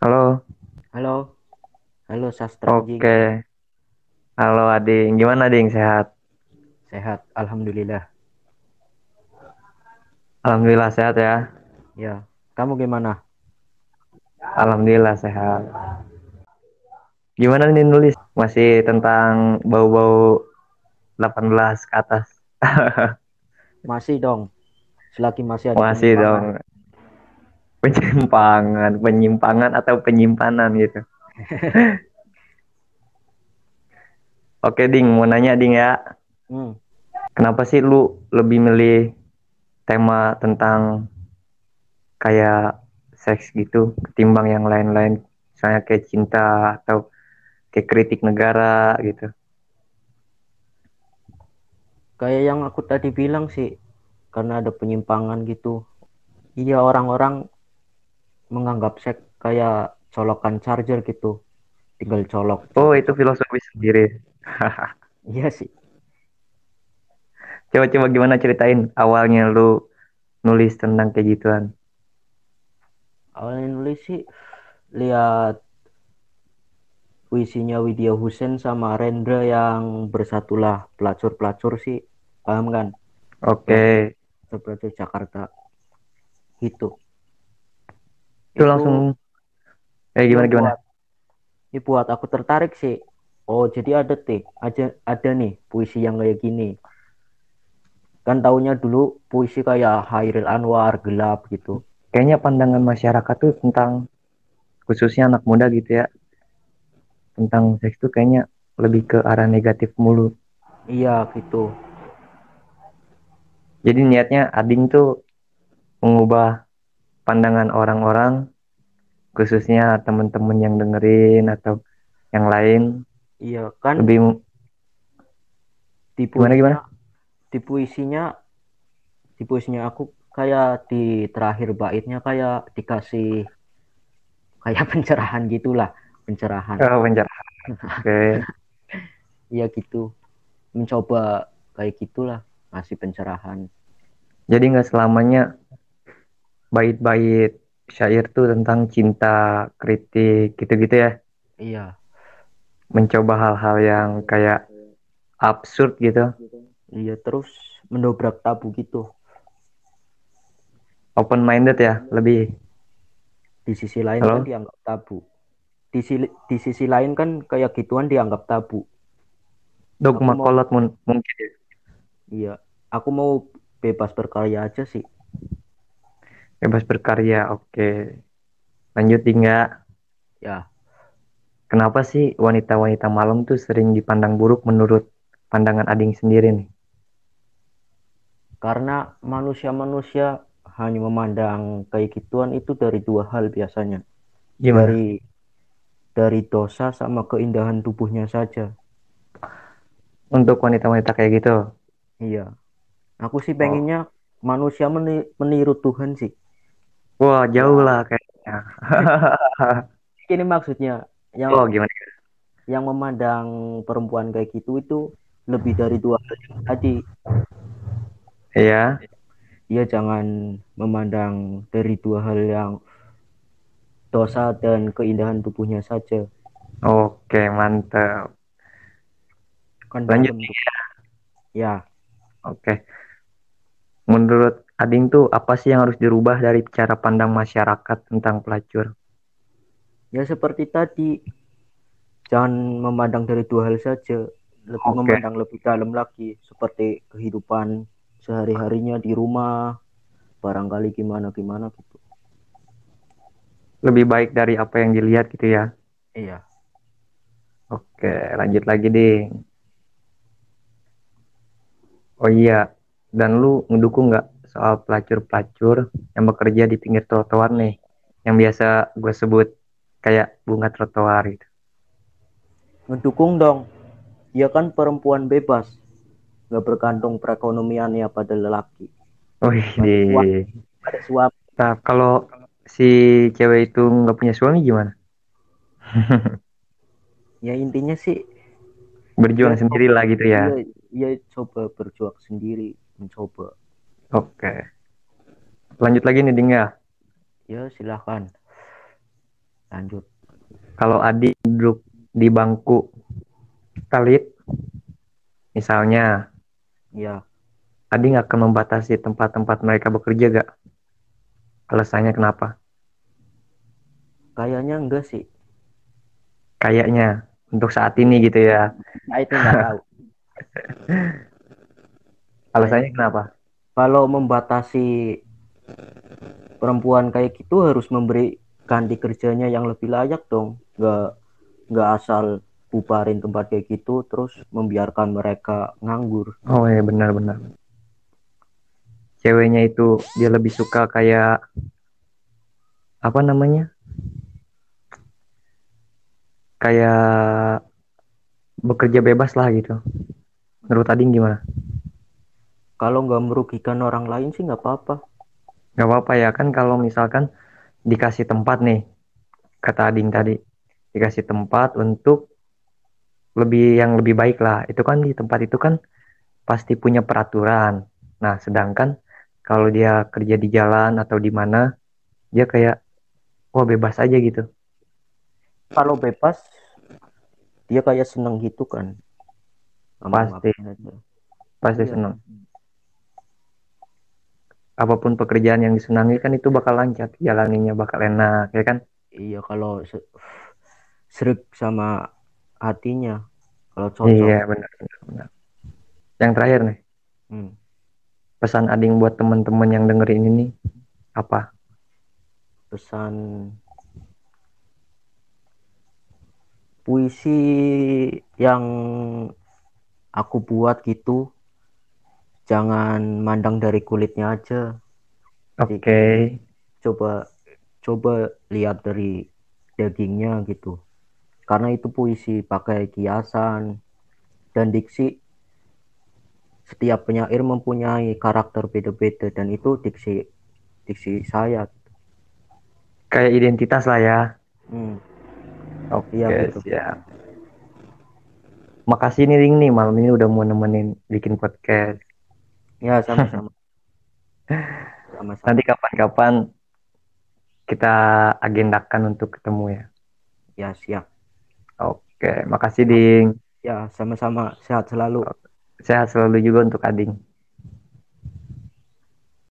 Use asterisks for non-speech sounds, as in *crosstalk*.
Halo, Halo, halo Sastra oke. Halo Ading, gimana Ading? Sehat? Sehat, Alhamdulillah. Alhamdulillah sehat ya. Ya, kamu gimana? Alhamdulillah sehat. Gimana nih nulis? Masih tentang bau-bau 18 ke atas? *laughs* Masih dong, selagi masih ada Masih dong. Penyimpangan, penyimpangan atau penyimpanan gitu. *laughs* Oke Ding, mau nanya Ding ya. Hmm, Kenapa sih lu lebih milih tema tentang kayak seks gitu ketimbang yang lain-lain? Misalnya kayak cinta atau kayak kritik negara gitu. kayak yang aku tadi bilang sih, karena ada penyimpangan gitu. Iya, orang-orang menganggap seks kayak colokan charger gitu. Tinggal colok. Oh, itu filosofi sendiri. *laughs* Iya sih. Coba-coba gimana ceritain awalnya lu nulis tentang kayak gituan. Awalnya nulis sih, lihat puisinya Widya Husen sama Rendra yang bersatulah pelacur-pelacur sih. Paham kan? Oke, Pelacur Jakarta. Gitu. Itu langsung eh gimana gimana? buat aku tertarik sih. Oh, jadi ada teh, aja ada nih puisi yang kayak gini. Kan taunya dulu puisi kayak Hairil Anwar, gelap gitu. Kayaknya pandangan masyarakat tuh tentang khususnya anak muda gitu ya. Tentang seks tuh kayaknya lebih ke arah negatif mulu. Iya, gitu. Jadi niatnya Ading tuh mengubah pandangan orang-orang khususnya temen-temen yang dengerin atau yang lain Iya, kan lebih di gimana, gimana? puisinya, di puisinya, di puisinya aku kayak di terakhir baitnya kayak dikasih kayak *laughs* pencerahan gitulah, pencerahan. oh pencerahan. Oke. *laughs* Iya gitu. Mencoba kayak gitulah, ngasih pencerahan. Jadi nggak selamanya bait-bait syair tuh tentang cinta, kritik, gitu-gitu ya. Iya. Mencoba hal-hal yang kayak absurd gitu. Iya terus mendobrak tabu gitu. Open minded ya, lebih. Di sisi lain Halo? kan dianggap tabu. Di sisi, di sisi lain kan kayak gituan dianggap tabu. Dogma mau- kolot mun- mungkin ya. Iya. Aku mau bebas berkarya aja sih. Bebas berkarya, oke. Lanjut hingga Ya. kenapa sih wanita-wanita malam tuh sering dipandang buruk menurut pandangan Ading sendiri nih? Karena manusia-manusia hanya memandang kayak gituan itu dari dua hal biasanya. Gimana? Dari dari dosa sama keindahan tubuhnya saja. Untuk wanita-wanita kayak gitu. Iya. Aku sih pengennya manusia meni- meniru Tuhan sih. Wah, jauh lah kayaknya. *laughs* Ini maksudnya yang Oh, gimana? yang memandang perempuan kayak gitu itu lebih dari dua hal yang tadi. Iya. Dia jangan memandang dari dua hal yang dosa dan keindahan tubuhnya saja. Oke, mantap. Kan Lanjut tuh. Ya, Oke. Menurut Ading tuh apa sih yang harus dirubah dari cara pandang masyarakat tentang pelacur? ya seperti tadi. Jangan memandang dari dua hal saja, lebih Oke. memandang lebih dalam lagi seperti kehidupan sehari-harinya di rumah, barangkali gimana-gimana gitu. Lebih baik dari apa yang dilihat gitu ya. Iya. Oke, lanjut lagi, Ding. Oh iya, dan lu ngedukung nggak soal pelacur-pelacur yang bekerja di pinggir trotoar nih, yang biasa gue sebut kayak bunga trotoar gitu. Ngedukung dong. Dia kan perempuan bebas. Nggak bergantung perekonomiannya pada lelaki. Wih, di. Ada suap. Nah, kalau si cewek itu nggak punya suami gimana? *laughs* Ya intinya sih Berjuang Ya, sendiri lah gitu ya. dia, dia coba berjuang sendiri, mencoba. Oke. Lanjut lagi nih, Ding ya. Ya silahkan. lanjut. Kalau Adi duduk di bangku talit misalnya ya Adi nggak akan membatasi tempat-tempat mereka bekerja gak alasannya kenapa? Kayaknya enggak sih. Kayaknya untuk saat ini gitu ya. Nah itu nggak tahu. *laughs* Alasannya kenapa kalau membatasi perempuan kayak gitu harus memberi ganti kerjanya yang lebih layak dong. Nggak nggak asal bubarin tempat kayak gitu terus membiarkan mereka nganggur. Oh iya benar-benar ceweknya itu dia lebih suka kayak apa namanya? Kayak bekerja bebas lah gitu. Menurut Ading gimana kalau nggak merugikan orang lain sih nggak apa-apa. Nggak apa-apa ya kan kalau misalkan dikasih tempat nih kata Ading tadi dikasih tempat untuk lebih yang lebih baik lah. Itu kan di tempat itu kan pasti punya peraturan. Nah sedangkan kalau dia kerja di jalan atau di mana dia kayak wah bebas aja gitu. Kalau bebas dia kayak seneng gitu kan. Pasti. pasti Iya. senang apa pun pekerjaan yang disenangi kan itu bakal lancar jalaninya bakal enak ya kan? Iya kalau se- serik sama hatinya kalau cocok. Iya benar benar benar. Yang terakhir nih. Hmm. pesan Ading buat teman-teman yang dengerin ini apa? Pesan puisi yang aku buat gitu jangan mandang dari kulitnya aja. Oke. coba coba lihat dari dagingnya gitu. Karena itu puisi pakai kiasan dan diksi setiap penyair mempunyai karakter beda-beda dan itu diksi diksi saya kayak identitas lah ya. Hmm, oke Iya, betul. siap. Makasih nih Ding nih malam ini udah mau nemenin bikin podcast ya sama-sama. *laughs* Sama-sama. Nanti kapan-kapan kita agendakan untuk ketemu ya. Ya siap. Oke makasih Ding. Ya sama-sama. Sehat selalu. Sehat selalu juga untuk Ading